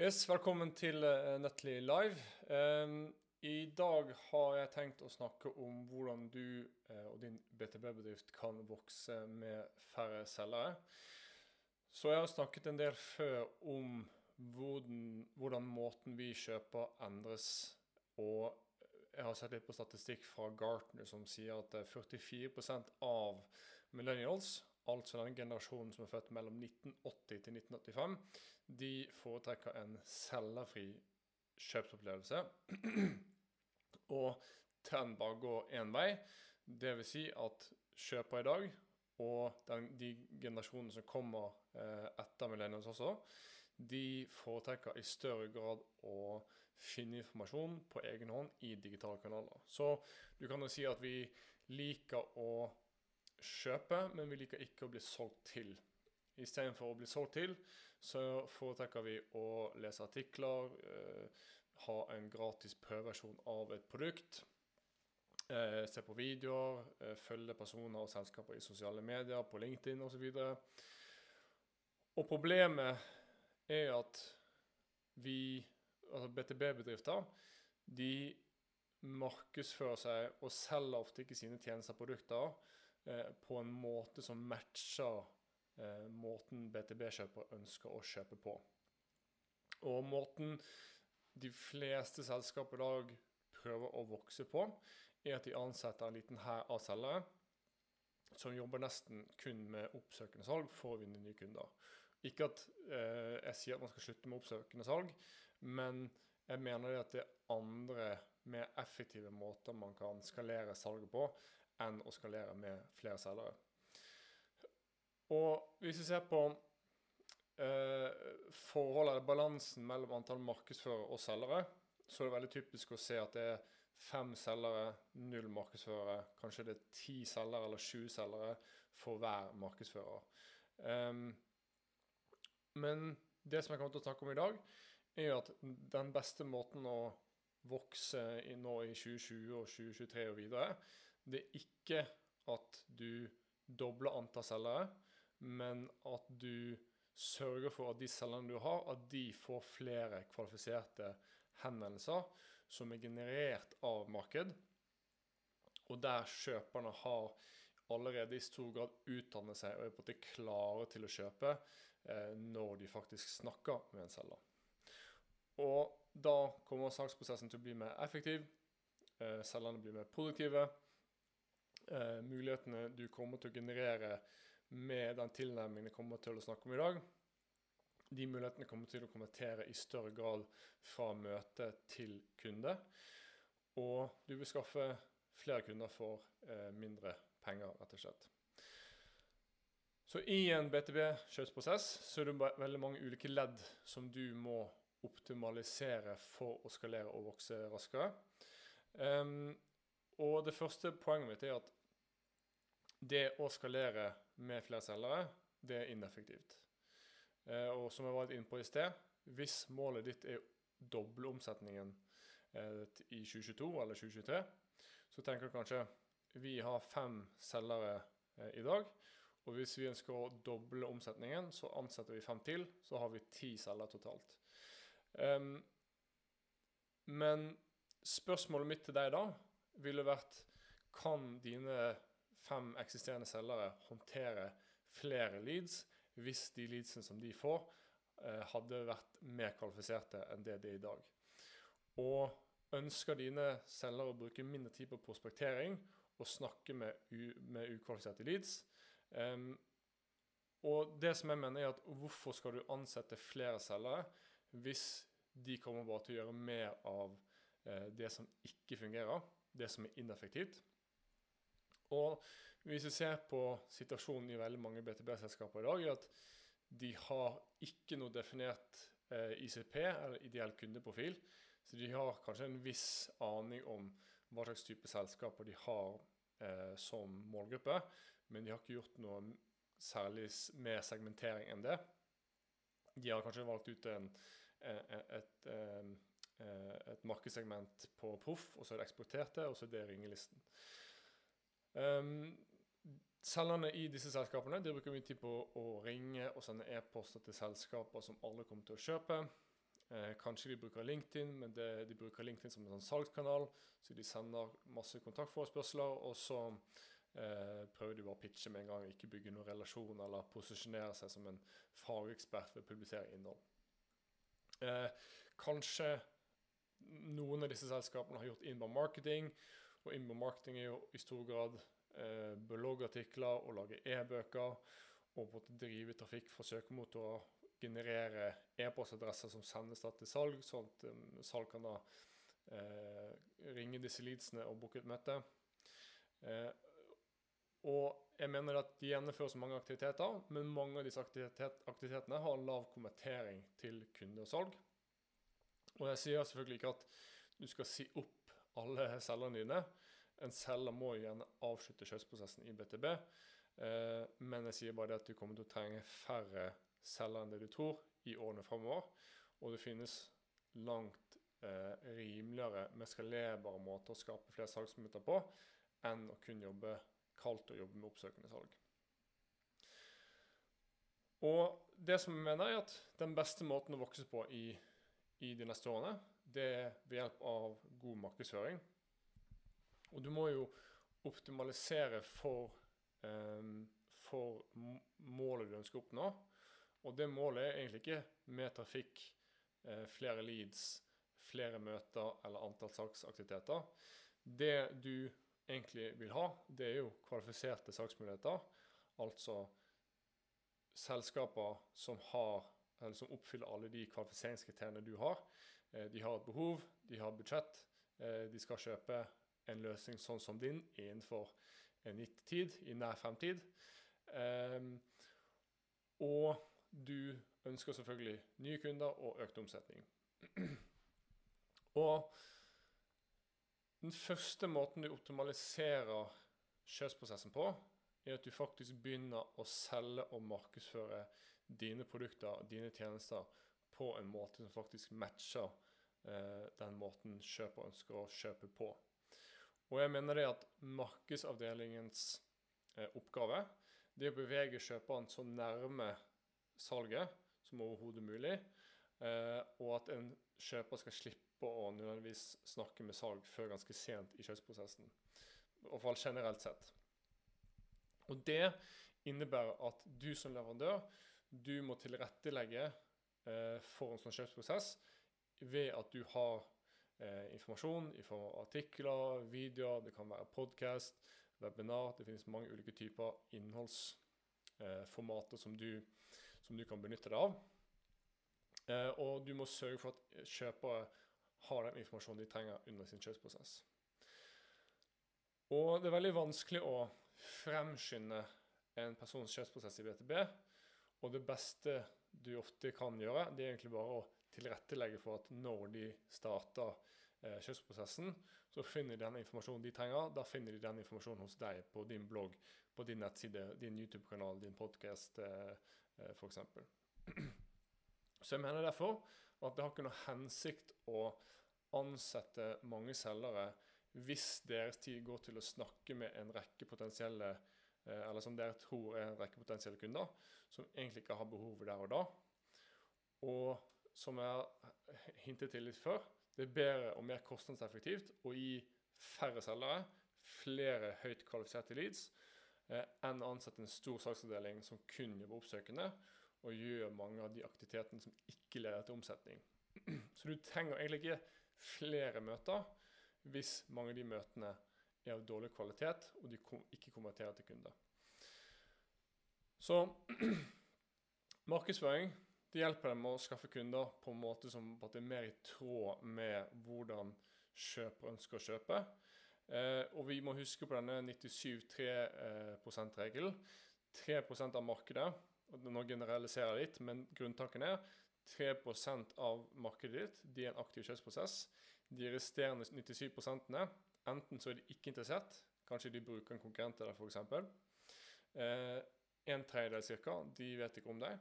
Yes, velkommen til uh, Nettly live. Um, I dag har jeg tenkt å snakke om hvordan du uh, og din BTB-bedrift kan vokse med færre selgere. Så jeg har snakket en del før om hvordan, hvordan måten vi kjøper endres. Og jeg har sett litt på statistikk fra Gartner som sier at 44% av millennials altså den generasjonen som er født mellom 1980 til 1985, de foretrekker en selgerfri kjøpsopplevelse. og trenden bare går én vei. Dvs. Si at kjøper i dag, og den, de generasjonene som kommer eh, etter millennials også, de foretrekker i større grad å finne informasjon på egen hånd i digitale kanaler. Så du kan jo si at vi liker å kjøpe, men vi liker ikke å bli solgt til. Istedenfor å bli solgt til, så foretrekker vi å lese artikler, eh, ha en gratis prøveversjon av et produkt. Eh, se på videoer, eh, følge personer og selskaper i sosiale medier, på LinkedIn osv. Og, og problemet er at vi, altså BTB-bedrifter, de markedsfører seg og selger ofte ikke sine tjenester og produkter Eh, på en måte som matcher måten BTB-kjøper ønsker å kjøpe på. Og måten de fleste selskaper i dag prøver å vokse på, er at de ansetter en liten hær av selgere som jobber nesten kun med oppsøkende salg for å vinne nye kunder. Ikke at eh, jeg sier at man skal slutte med oppsøkende salg, men jeg mener at det er andre, mer effektive måter man kan skalere salget på enn å skalere med flere selgere. Og hvis vi ser på eh, forholdet, eller balansen mellom antall markedsførere og selgere, så er det veldig typisk å se at det er fem selgere, null markedsførere. Kanskje det er ti selgere eller sju selgere for hver markedsfører. Um, men det som jeg kommer til å snakke om i dag, er at den beste måten å vokse i nå i 2020 og 2023 og videre, det er ikke at du dobler antall selgere, men at du sørger for at de selgerne du har, at de får flere kvalifiserte henvendelser som er generert av marked, og der kjøperne har allerede i stor grad utdannet seg og er på en måte klare til å kjøpe eh, når de faktisk snakker med en selger. Og da kommer salgsprosessen til å bli mer effektiv, eh, selgerne blir mer produktive, eh, mulighetene du kommer til å generere med den tilnærmingen jeg kommer til å snakke om i dag, de mulighetene kommer til å konvertere i større grad fra møte til kunde. Og du vil skaffe flere kunder for eh, mindre penger, rett og slett. Så i en BTB-kjøpsprosess så er det veldig mange ulike ledd som du må optimalisere for å skalere og vokse raskere. Um, og det første poenget mitt er at det å skalere med flere selgere, det er ineffektivt. Eh, og som jeg var inne på i sted, hvis målet ditt er å doble omsetningen eh, i 2022 eller 2023, så tenker du kanskje vi har fem selgere eh, i dag. Og hvis vi ønsker å doble omsetningen, så ansetter vi fem til. Så har vi ti selgere totalt. Um, men spørsmålet mitt til deg da ville vært Kan dine fem eksisterende selgere håndtere flere leads hvis de leadsene som de får, eh, hadde vært mer kvalifiserte enn det de er i dag? Og ønsker dine selgere å bruke mindre tid på prospektering og snakke med, med ukvalifiserte leads? Um, og det som jeg mener er at Hvorfor skal du ansette flere selgere hvis de kommer bare til å gjøre mer av eh, det som ikke fungerer? det som er ineffektivt. Og hvis vi ser på situasjonen i veldig mange BTB-selskaper i dag, er at de har ikke noe definert eh, ICP, eller ideell kundeprofil. Så de har kanskje en viss aning om hva slags type selskaper de har eh, som målgruppe, men de har ikke gjort noe særlig mer segmentering enn det. De har kanskje valgt ut en, et, et, et eh, Eh, et markedssegment på proff, og så er det eksporterte, og så er det ringelisten. Um, Selgerne i disse selskapene de bruker mye tid på å ringe og sende e-poster til selskaper som alle kommer til å kjøpe. Eh, kanskje de bruker LinkedIn, men det, de bruker LinkedIn som en sånn salgskanal. Så de sender masse kontaktforespørsler, og så eh, prøver de bare å pitche med en gang. Ikke bygge noen relasjon eller posisjonere seg som en fagekspert ved å publisere innhold. Eh, kanskje noen av disse selskapene har gjort inbound marketing, og inbound marketing er jo i stor grad eh, bloggartikler og lage e-bøker og på en drive trafikk fra søkemotorer, generere e-postadresser som sendes til salg, sånn at um, salg kan da eh, ringe disse leadsene og booke et møte. Eh, og jeg mener at de gjennomfører så mange aktiviteter, men mange av disse aktivitet aktivitetene har lav konvertering til kunde og salg. Og jeg sier selvfølgelig ikke at du skal si opp alle selgerne dine. En selger må gjerne avslutte kjøttprosessen i BTB, eh, men jeg sier bare at du kommer til å trenge færre celler enn det du tror i årene framover. Og det finnes langt eh, rimeligere, mer skalerbare måter å skape flere salgsminutter på enn å kun jobbe kaldt og jobbe med oppsøkende salg. Og det som jeg mener er at Den beste måten å vokse på i i de neste årene, det er ved hjelp av god markedsføring. Og du må jo optimalisere for, um, for målet du ønsker å oppnå. Og det målet er egentlig ikke mer trafikk, eh, flere leads, flere møter eller antall saksaktiviteter. Det du egentlig vil ha, det er jo kvalifiserte saksmuligheter. Altså selskaper som har som oppfyller alle de kvalifiseringskriteriene du har. Eh, de har et behov, de har budsjett, eh, de skal kjøpe en løsning sånn som din innenfor en gitt tid, i nær fremtid. Ehm, og du ønsker selvfølgelig nye kunder og økt omsetning. og den første måten du optimaliserer kjøpsprosessen på, er at du faktisk begynner å selge og markedsføre dine produkter, dine tjenester, på en måte som faktisk matcher eh, den måten kjøper ønsker å kjøpe på. Og jeg mener det at markedsavdelingens eh, oppgave det er å bevege kjøperen så nærme salget som overhodet mulig, eh, og at en kjøper skal slippe å nødvendigvis snakke med salg før ganske sent i kjøpsprosessen. I hvert fall generelt sett. Og det innebærer at du som leverandør du må tilrettelegge for en sånn kjøpsprosess ved at du har eh, informasjon i form av artikler, videoer, det kan være podkast, webinar. Det finnes mange ulike typer innholdsformater eh, som, som, du kan benytte deg av. Eh, og du må sørge for at kjøpere har den informasjonen de trenger under sin kjøpsprosess. Og det er veldig vanskelig å fremskynde en persons kjøpsprosess i BTB og det beste du ofte kan gjøre, det er egentlig bare å tilrettelegge for at når de starter eh, kjøpsprosessen, så finner de den informasjonen de trenger. Da finner de den informasjonen hos deg på din blogg, på din nettside, din YouTube-kanal, din podkast eh, eh, f.eks. Så jeg mener derfor at det har ikke noe hensikt å ansette mange selgere hvis deres tid går til å snakke med en rekke potensielle eller som dere tror er en rekke potensielle kunder, som egentlig ikke har behovet der og da. Og som jeg har hintet til litt før, det er bedre og mer kostnadseffektivt å gi færre selgere, flere høyt kvalifiserte leads, eh, enn å ansette en stor salgsavdeling som kun jobber oppsøkende, og gjør mange av de aktivitetene som ikke leder til omsetning. Så du trenger egentlig ikke flere møter hvis mange av de møtene er av dårlig kvalitet, og de kom, ikke konverterer til kunder. Så markedsføring det hjelper dem å skaffe kunder på en måte som på er mer i tråd med hvordan kjøper ønsker å kjøpe. Eh, og vi må huske på denne 97-3-prosentregelen. 3% av markedet, og nå generaliserer jeg litt, men grunntanken er 3% av markedet ditt de er en aktiv kjøpsprosess. De resterende 97 Enten så er de ikke interessert, kanskje de bruker en konkurrent til deg f.eks. Eh, en tredjedel ca. de vet ikke om deg.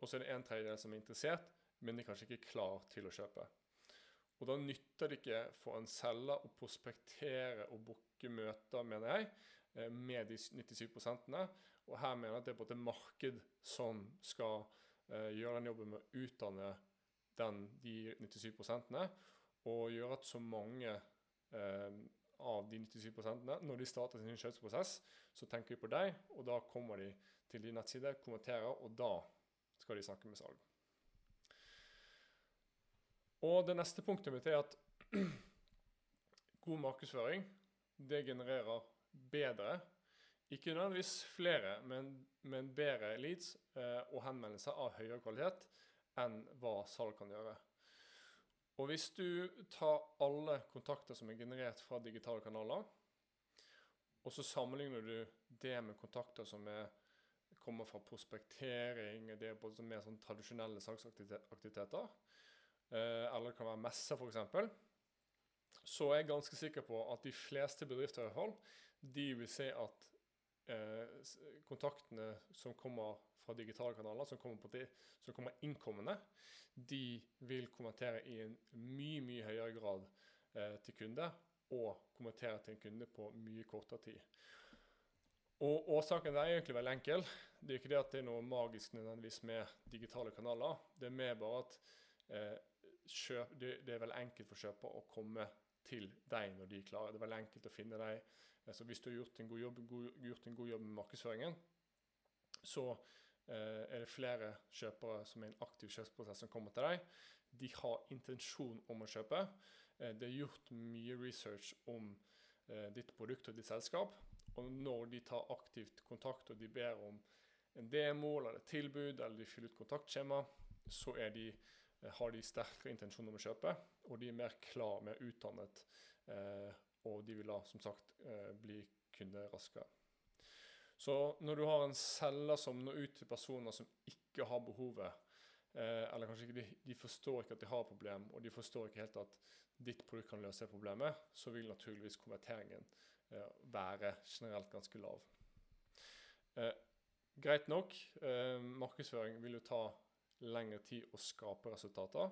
Og så er det en tredjedel som er interessert, men de er kanskje ikke klar til å kjøpe. Og Da nytter det ikke for en selger å prospektere og booke møter, mener jeg, eh, med de 97 Og her mener jeg at det er på et marked som skal uh, gjøre den jobben med å utdanne den, de 97% og gjøre at så mange eh, av de 97% når de starter sin kjøpsprosess, så tenker vi på deg, og da kommer de til din nettside, kommenterer, og da skal de snakke med salg. Og det neste punktet mitt er at god markedsføring det genererer bedre, ikke nødvendigvis flere, men, men bedre leads eh, og henvendelser av høyere kvalitet enn hva salg kan gjøre. Og hvis du tar alle kontakter som er generert fra digitale kanaler, og så sammenligner du det med kontakter som er, kommer fra prospektering, det er både mer sånn tradisjonelle salgsaktiviteter, eh, eller det kan være messer f.eks., så er jeg ganske sikker på at de fleste bedrifter i hvert fall, de vil se at eh, kontaktene som kommer fra digitale kanaler, som kommer, det, som kommer innkommende, de vil kommentere i en mye, mye høyere grad eh, til kunde, og kommentere til en kunde på mye kortere tid. Og Årsaken er egentlig veldig enkel. Det er ikke det at det er noe magisk nødvendigvis med digitale kanaler. Det er mer bare at eh, kjøp, det, det, er veldig enkelt for kjøper å komme til deg når de er klare. Det er veldig enkelt å finne deg. Eh, så hvis du har gjort en god jobb, god, gjort en god jobb med markedsføringen, så er det flere kjøpere som er i en aktiv kjøpsprosess som kommer til deg. De har intensjon om å kjøpe. Eh, det er gjort mye research om eh, ditt produkt og ditt selskap. Og når de tar aktivt kontakt og de ber om en demo eller et tilbud, eller de fyller ut kontaktskjema, så de, har de sterkere intensjon om å kjøpe, og de er mer klar, mer utdannet, og de vil da som sagt bli kunde raskere. Så når du har en selger som når ut til personer som ikke har behovet, eh, eller kanskje ikke de, de, forstår ikke at de har problem, og de forstår ikke helt at ditt produkt kan løse problemet, så vil naturligvis konverteringen eh, være generelt ganske lav. Eh, greit nok, eh, markedsføring vil jo ta lengre tid å skape resultater,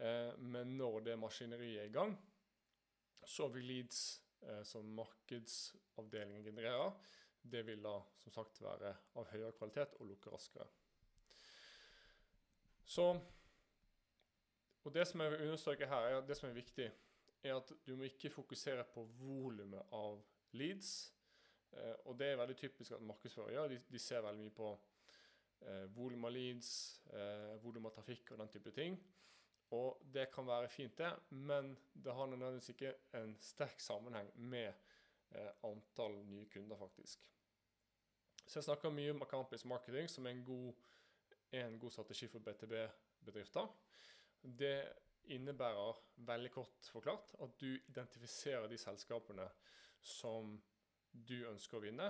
eh, men når det maskineriet er i gang, så vil leads eh, som markedsavdelingen genererer, det vil da som sagt være av høyere kvalitet og lukke raskere. Så Og det som jeg vil understreke her, er det som er viktig, er at du må ikke fokusere på volumet av leads. Eh, og det er veldig typisk at markedsførere gjør. De, de, ser veldig mye på eh, volum av leads, eh, volum av trafikk og den type ting. Og det kan være fint, det, men det har nødvendigvis ikke en sterk sammenheng med antall nye kunder, faktisk. Så jeg snakker mye om account-based marketing, som er en god, en god strategi for BTB-bedrifter. Det innebærer, veldig kort forklart, at du identifiserer de selskapene som du ønsker å vinne.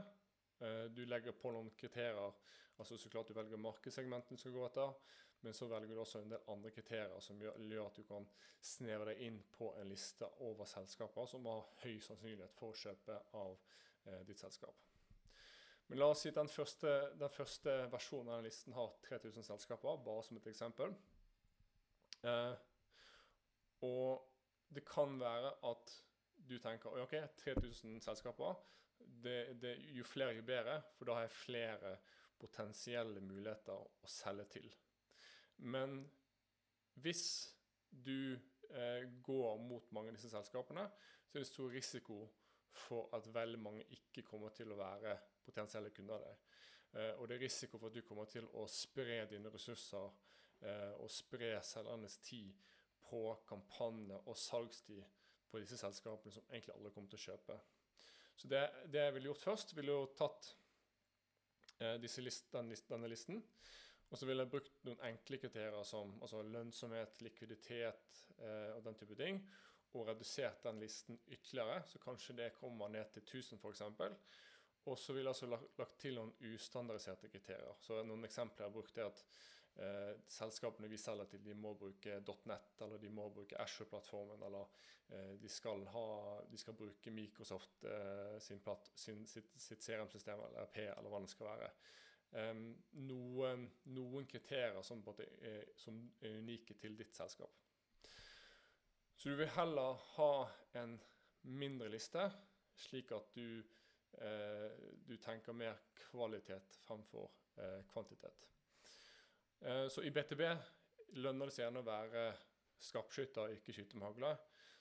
Eh, du legger på noen kriterier. altså så klart Du velger markedssegmentene du skal gå etter, men så velger du også en del andre kriterier som gjør, at du kan snevre deg inn på en liste over selskaper som har høy sannsynlighet for å kjøpe av eh, ditt selskap. Men la oss si at den første, den første versjonen av den listen har 3000 selskaper, bare som et eksempel. Eh, og det kan være at du tenker ok, 3000 selskaper. Det, det, jo flere, jo bedre, for da har jeg flere potensielle muligheter å selge til. Men hvis du eh, går mot mange av disse selskapene, så er det stor risiko for at veldig mange ikke kommer til å være potensielle kunder av deg. Eh, og det er risiko for at du kommer til å spre dine ressurser eh, og spre selgernes tid på kampanje og salgstid på disse selskapene som egentlig alle kommer til å kjøpe. Så det, det jeg ville gjort først, ville jo tatt eh, list, den, denne listen. Og så ville jeg brukt noen enkle kriterier som altså lønnsomhet, likviditet eh, og den type ting og redusert den listen ytterligere, så kanskje det kommer ned til 1000 f.eks. Og så vil jeg altså lagt, lagt til noen ustandardiserte kriterier. Så Noen eksempler jeg har brukt, er at eh, selskapene vi selger til, de må bruke .net, eller de må bruke Asher-plattformen, eller eh, de, skal ha, de, skal bruke Microsoft eh, sin platt, sin, sitt, sitt CRM-system, eller RP, eller hva det skal være. Noen, noen, kriterier som, er, som er unike til ditt selskap. Så du vil heller ha en mindre liste, slik at du, eh, du tenker mer kvalitet fremfor eh, kvantitet. Eh, så i BTB lønner det seg gjerne å være skarpskytter, ikke skyte med hagle.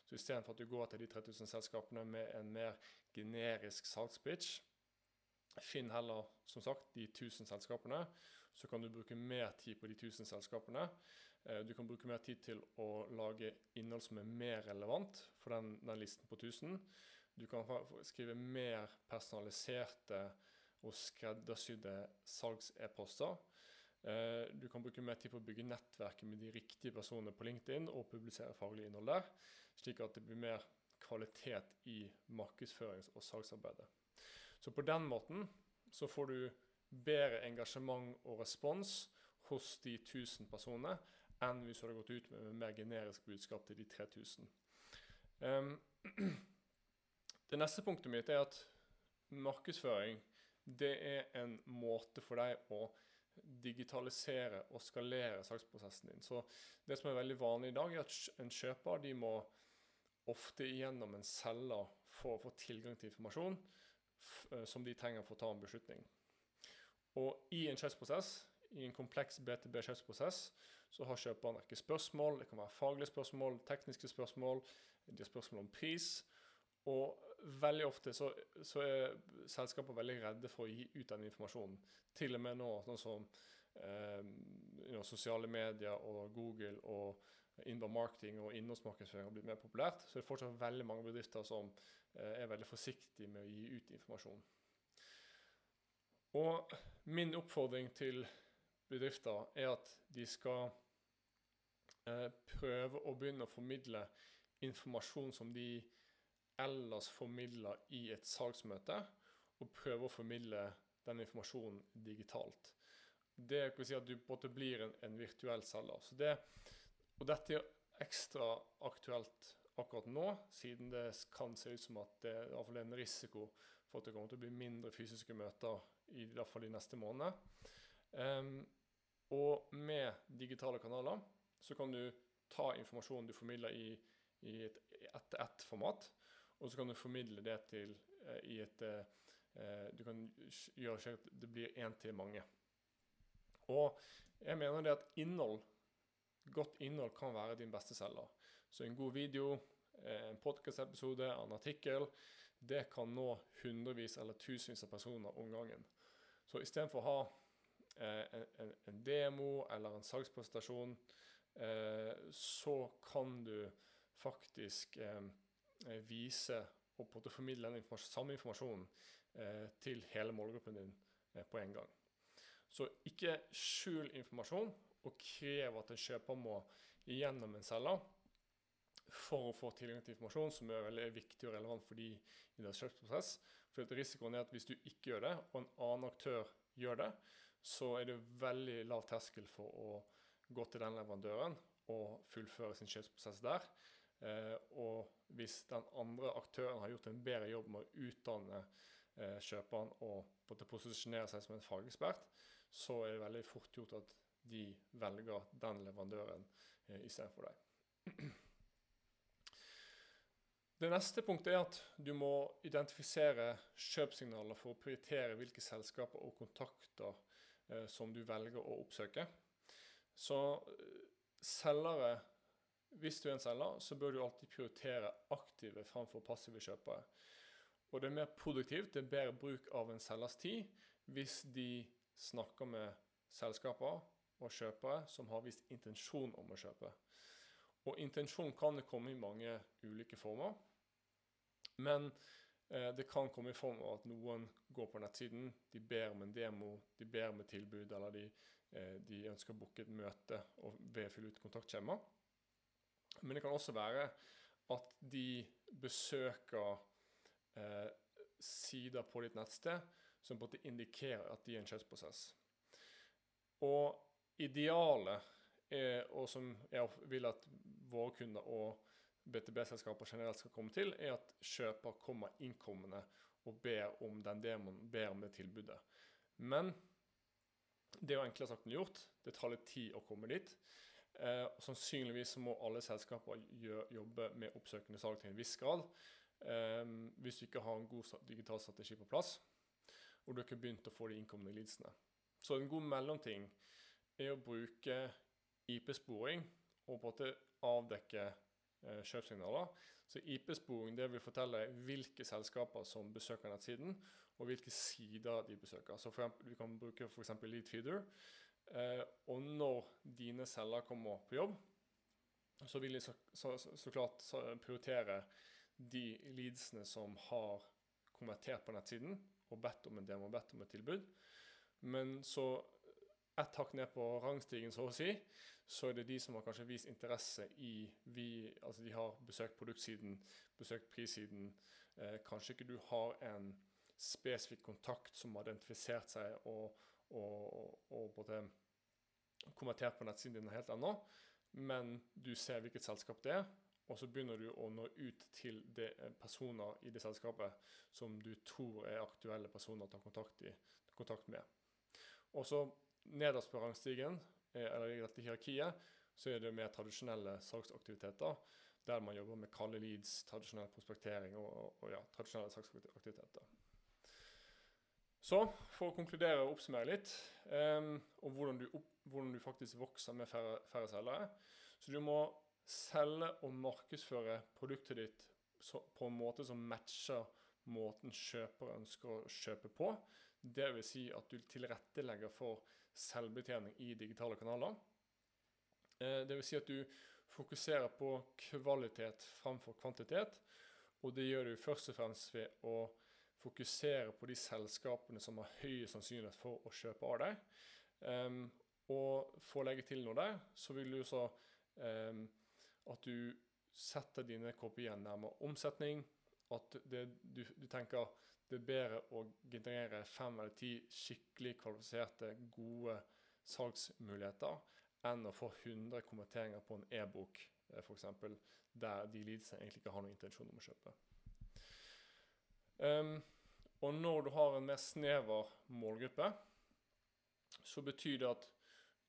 Så istedenfor at du går til de 3000 selskapene med en mer generisk salgspitch, finn heller som sagt de 1000 selskapene. Så kan du bruke mer tid på de 1000 selskapene. Eh, du kan bruke mer tid til å lage innhold som er mer relevant for den, den listen på 1000. Du kan skrive mer personaliserte og skreddersydde salgs-e-poster. Eh, du kan bruke mer tid på å bygge nettverket med de riktige personene på LinkedIn og publisere faglig innhold der, slik at det blir mer kvalitet i markedsførings- og salgsarbeidet. Så på den måten så får du bedre engasjement og respons hos de 1000 personene enn hvis du hadde gått ut med mer generisk budskap til de 3000. Um, det neste punktet mitt er at markedsføring det er en måte for deg å digitalisere og skalere saksprosessen din. Så det som er veldig vanlig i dag, er at en kjøper de må ofte igjennom en selger for å få tilgang til informasjon som de trenger for å ta en beslutning. Og i en kjøpsprosess, i en kompleks BTB-kjøpsprosess, så har kjøperen en rekke spørsmål. Det kan være faglige spørsmål, tekniske spørsmål, de har spørsmål om pris. Og veldig ofte så, så er selskaper veldig redde for å gi ut den informasjonen. Til og med nå sånn som eh, you know, sosiale medier og Google og inbound marketing og innholdsmarkedsføring har blitt mer populært, så det er fortsatt veldig mange bedrifter som eh, er veldig forsiktige med å gi ut informasjon. Og min oppfordring til bedrifter er at de skal eh, prøve å begynne å formidle informasjon som de ellers formidler i et salgsmøte, og prøve å formidle den informasjonen digitalt. Det si at du både blir en, en virtuell selger. Så det, og dette er ekstra aktuelt akkurat nå, siden det kan se ut som at det i hvert fall er en risiko for at det kommer til å bli mindre fysiske møter i hvert fall de neste månedene. Um, og med digitale kanaler så kan du ta informasjonen du formidler i, i et ett-til-ett-format, og så kan du formidle det til eh, i et eh, Du kan gjøre slik at det blir én til mange. Og jeg mener det at innhold, godt innhold kan være din beste selger. Så en god video, eh, en podkast-episode, en artikkel, det kan nå hundrevis eller tusenvis av personer om gangen. Så istedenfor å ha eh, en, demo eller en salgspresentasjon, eh, så kan du faktisk vise og på formidle den informasjon, samme informasjonen til hele målgruppen din på en gang. Så ikke skjul informasjon, og krever at en kjøper må igjennom en selger for å få tilgang til informasjon som er veldig viktig og relevant for de i deres kjøpsprosess. For risikoen er at hvis du ikke gjør det, og en annen aktør gjør det, så er det veldig lav terskel for å gå til den leverandøren og fullføre sin kjøpsprosess der. Eh, og hvis den andre aktøren har gjort en bedre jobb med å utdanne eh, kjøperen og posisjonere seg som en fagekspert, så er det veldig fort gjort at de velger den leverandøren eh, istedenfor deg. Det neste punktet er at du må identifisere kjøpsignaler for å prioritere hvilke selskaper og kontakter eh, som du velger å oppsøke. Så eh, selgere hvis du er en selger, så bør du alltid prioritere aktive framfor passive kjøpere. Og det er mer produktivt, det er bedre bruk av en selgers tid, hvis de snakker med selskaper og kjøpere som har vist intensjon om å kjøpe. Og intensjon kan komme i mange ulike former. Men eh, det kan komme i form av at noen går på nettsiden, de ber om en demo, de ber om et tilbud, eller de, eh, de ønsker å booke et møte og ved å fylle ut kontaktskjema. Men det kan også være at de besøker eh, sider på ditt nettsted som på en måte indikerer at de er en kjøpsprosess. Og idealet, er, og som jeg vil at våre kunder og BTB-selskaper generelt skal komme til, er at kjøper kommer innkommende og ber om den demoen, ber om det tilbudet. Men det er jo enklere sagt enn gjort. Det tar litt tid å komme dit. Eh, sannsynligvis må alle selskaper jobbe med oppsøkende salg til en viss grad. Eh, hvis du ikke har en god digital strategi på plass, og du ikke har begynt å få de innkommende leadsene. Så en god mellomting er å bruke IP-sporing og på en måte avdekke eh, kjøpssignaler. Så IP-sporing det vil fortelle hvilke selskaper som besøker nettsiden, og hvilke sider de besøker. Så for eksempel, Vi kan bruke f.eks. Leadfeeder. Eh, og når dine celler kommer på jobb, så vil de så, så, så klart prioritere de leadsene som har konvertert på nettsiden og bedt om en demo, bedt om et tilbud. Men så ett hakk ned på rangstigen, så å si, så er det de som har kanskje vist interesse i vi, Altså de har besøkt produktsiden, besøkt prissiden. Eh, kanskje ikke du har en spesifikk kontakt som har identifisert seg og, og, og både konvertert på nettsiden din helt ennå, men du ser hvilket selskap det er, og så begynner du å nå ut til de eh, personer i det selskapet som du tror er aktuelle personer å ta kontakt, i, kontakt med. Og så nederst på rangstigen, eh, eller i dette hierarkiet, så er det mer tradisjonelle salgsaktiviteter, der man jobber med kalde leads, tradisjonell prospektering og, og ja, tradisjonelle salgsaktiviteter. Så for å konkludere og oppsummere litt, um, og hvordan du, opp, hvordan du, faktisk vokser med færre, færre selgere. Så du må selge og markedsføre produktet ditt så, på en måte som matcher måten kjøper ønsker å kjøpe på. Dvs. Si at du tilrettelegger for selvbetjening i digitale kanaler. Det Dvs. Si at du fokuserer på kvalitet framfor kvantitet. Og det gjør du først og fremst ved å fokusere på de selskapene som har høy sannsynlighet for å kjøpe av deg. Um, og for å legge til noe der, så vil du så um, at du setter dine KPI-er nærmere omsetning. At det, du, du, tenker det er bedre å generere fem eller ti skikkelig kvalifiserte, gode salgsmuligheter enn å få 100 konverteringer på en e-bok, eh, f.eks., der de leadsene egentlig ikke har noen intensjon om å kjøpe. Um, og når du har en mer snever målgruppe, så betyr det at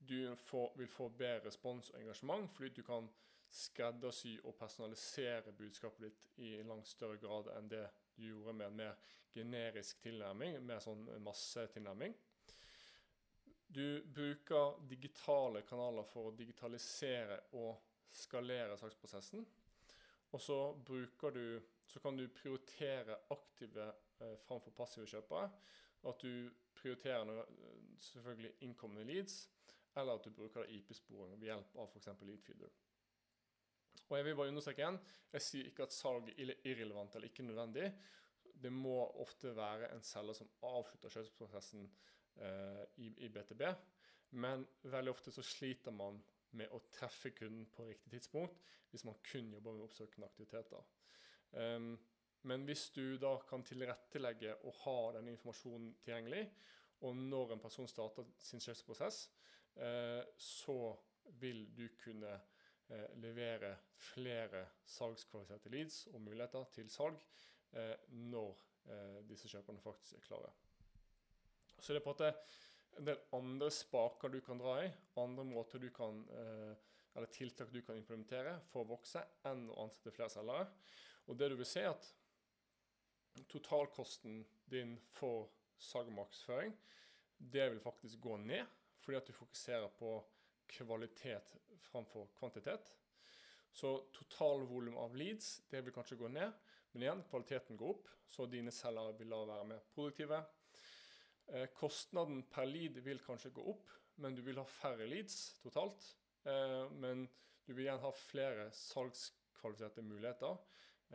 du får, vil få bedre respons og engasjement, fordi du kan skreddersy og personalisere budskapet ditt i langt større grad enn det du gjorde med en mer generisk tilnærming, mer sånn massetilnærming. Du bruker digitale kanaler for å digitalisere og skalere saksprosessen. Og så, du, så kan du prioritere aktive eh, framfor passive kjøpere. At du prioriterer noe, selvfølgelig innkommende leads, eller at du bruker IP-sporing ved hjelp av f.eks. Leadfeeder. Og jeg vil bare understreke igjen, jeg sier ikke at salg er irrelevant eller ikke nødvendig. Det må ofte være en selger som avslutter kjøpsprosessen eh, i, i, BTB. Men veldig ofte så sliter man med å treffe kunden på riktig tidspunkt hvis man kun jobber med oppsøkende aktiviteter. Um, men hvis du da kan tilrettelegge og ha denne informasjonen tilgjengelig, og når en person starter sin kjøpsprosess, eh, så vil du kunne levere flere salgskvalifiserte leads og muligheter til salg eh, når eh, disse kjøperne faktisk er klare. Så det er på en måte en del andre spaker du kan dra i, andre måter du kan, eh, eller tiltak du kan implementere for å vokse, enn å ansette flere selgere. Og det du vil se, at totalkosten din for salg det vil faktisk gå ned, fordi at du fokuserer på kvalitet framfor kvantitet. Så totalvolum av leads det vil kanskje gå ned, men igjen, kvaliteten går opp, så dine selgere vil da være mer produktive. Eh, kostnaden per lead vil kanskje gå opp, men du vil ha færre leads totalt. Eh, men du vil igjen ha flere salgskvalifiserte muligheter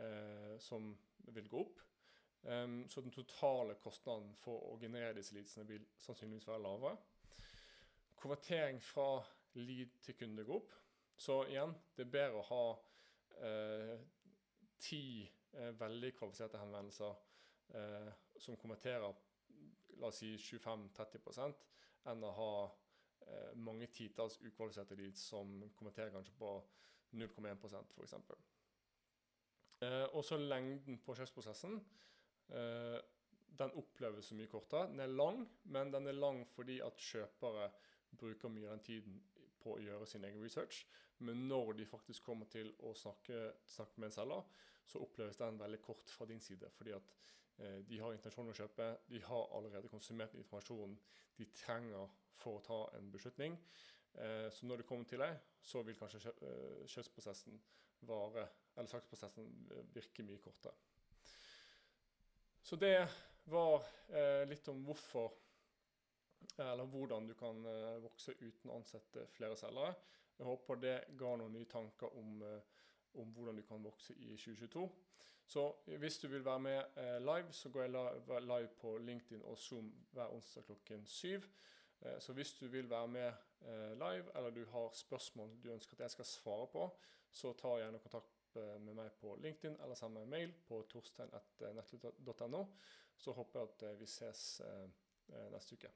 eh, som vil gå opp. Um, så den totale kostnaden for å generere disse leadsene vil sannsynligvis være lavere. Konvertering fra lead til kunde går opp. Så igjen, det er bedre å ha eh, ti eh, veldig kvalifiserte henvendelser eh, som konverterer la oss si 25-30 enn å ha eh, mange titalls ukvalifiserte leads som konverterer kanskje på 0,1% f.eks. Eh, og så lengden på kjøpsprosessen. Eh, den oppleves så mye kortere. Den er lang, men den er lang fordi at kjøpere bruker mye av den tiden på å gjøre sin egen research. Men når de faktisk kommer til å snakke, snakke med en selger, så oppleves den veldig kort fra din side. Fordi at eh, de har intensjon å kjøpe, de har allerede konsumert informasjonen de trenger for å ta en beslutning. Eh, så når det kommer til deg, så vil kanskje eh, kjøpsprosessen vare Eller saksprosessen virke mye kortere. Så det var eh, litt om hvorfor Eller hvordan du kan eh, vokse uten å ansette flere selgere. Jeg håper det ga noen nye tanker om, eh, om hvordan du kan vokse i 2022. Så hvis du vil være med eh, live, så går jeg live på LinkedIn og Zoom hver onsdag klokken syv. Så hvis du vil være med live, eller du har spørsmål du ønsker at jeg skal svare på, så ta gjerne kontakt med meg på LinkedIn eller send meg en mail på torstein.nettlyd.no. Så håper jeg at vi ses neste uke.